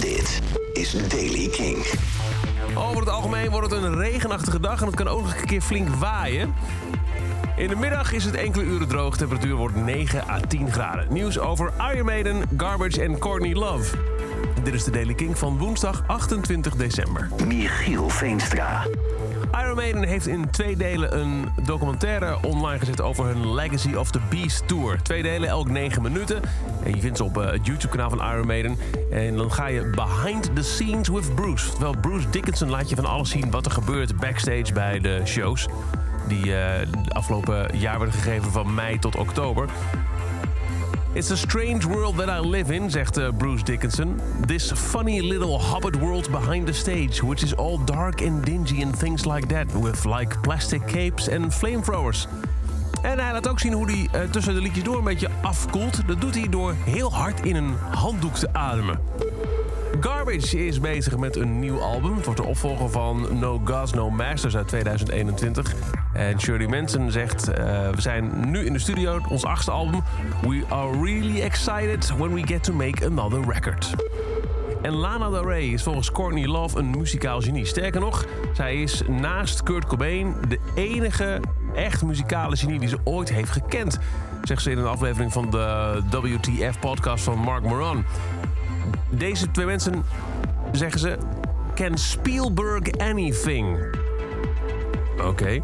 Dit is Daily King. Over het algemeen wordt het een regenachtige dag en het kan ook nog een keer flink waaien. In de middag is het enkele uren droog. Temperatuur wordt 9 à 10 graden. Nieuws over Iron Maiden, Garbage en Courtney Love. Dit is de Daily King van woensdag 28 december. Michiel Veenstra. Iron Maiden heeft in twee delen een documentaire online gezet over hun Legacy of the Beast Tour. Twee delen, elk 9 minuten. En je vindt ze op eh, het YouTube-kanaal van Iron Maiden. En dan ga je behind the scenes with Bruce. Terwijl Bruce Dickinson laat je van alles zien wat er gebeurt backstage bij de shows. Die de afgelopen jaar werden gegeven van mei tot oktober. It's a strange world that I live in, zegt uh, Bruce Dickinson. This funny little hobbit world behind the stage, which is all dark and dingy and things like that, with like plastic capes and flamethrowers. En hij laat ook zien hoe hij uh, tussen de liedjes door een beetje afkoelt. Dat doet hij door heel hard in een handdoek te ademen. Garbage is bezig met een nieuw album. Het wordt de opvolger van No Gods, No Masters uit 2021. En Shirley Manson zegt... Uh, we zijn nu in de studio, ons achtste album. We are really excited when we get to make another record. En Lana Del Rey is volgens Courtney Love een muzikaal genie. Sterker nog, zij is naast Kurt Cobain de enige echt muzikale genie die ze ooit heeft gekend. Zegt ze in een aflevering van de WTF-podcast van Mark Moran. Deze twee mensen, zeggen ze, can Spielberg anything? Oké.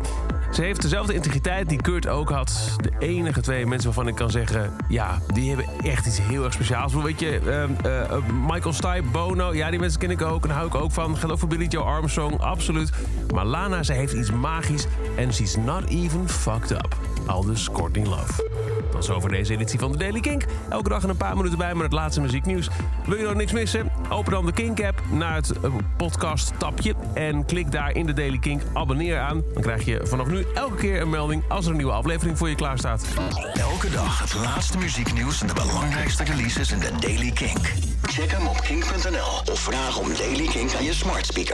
Ze heeft dezelfde integriteit die Kurt ook had. De enige twee mensen waarvan ik kan zeggen... ja, die hebben echt iets heel erg speciaals. Weet je, uh, uh, Michael Stipe, Bono... ja, die mensen ken ik ook en hou ik ook van. Ook voor Billy Joe Armstrong, absoluut. Maar Lana, ze heeft iets magisch... en she's not even fucked up. Aldus Courtney Love. Tot zover deze editie van de Daily Kink. Elke dag een paar minuten bij met het laatste muzieknieuws. Wil je nog niks missen? Open dan de Kink-app naar het podcast-tapje... en klik daar in de Daily Kink abonneer aan. Dan krijg je vanaf nu elke keer een melding als er een nieuwe aflevering voor je klaar staat. Elke dag het laatste muzieknieuws en de belangrijkste releases in de Daily Kink. Check hem op kink.nl of vraag om Daily Kink aan je smart speaker.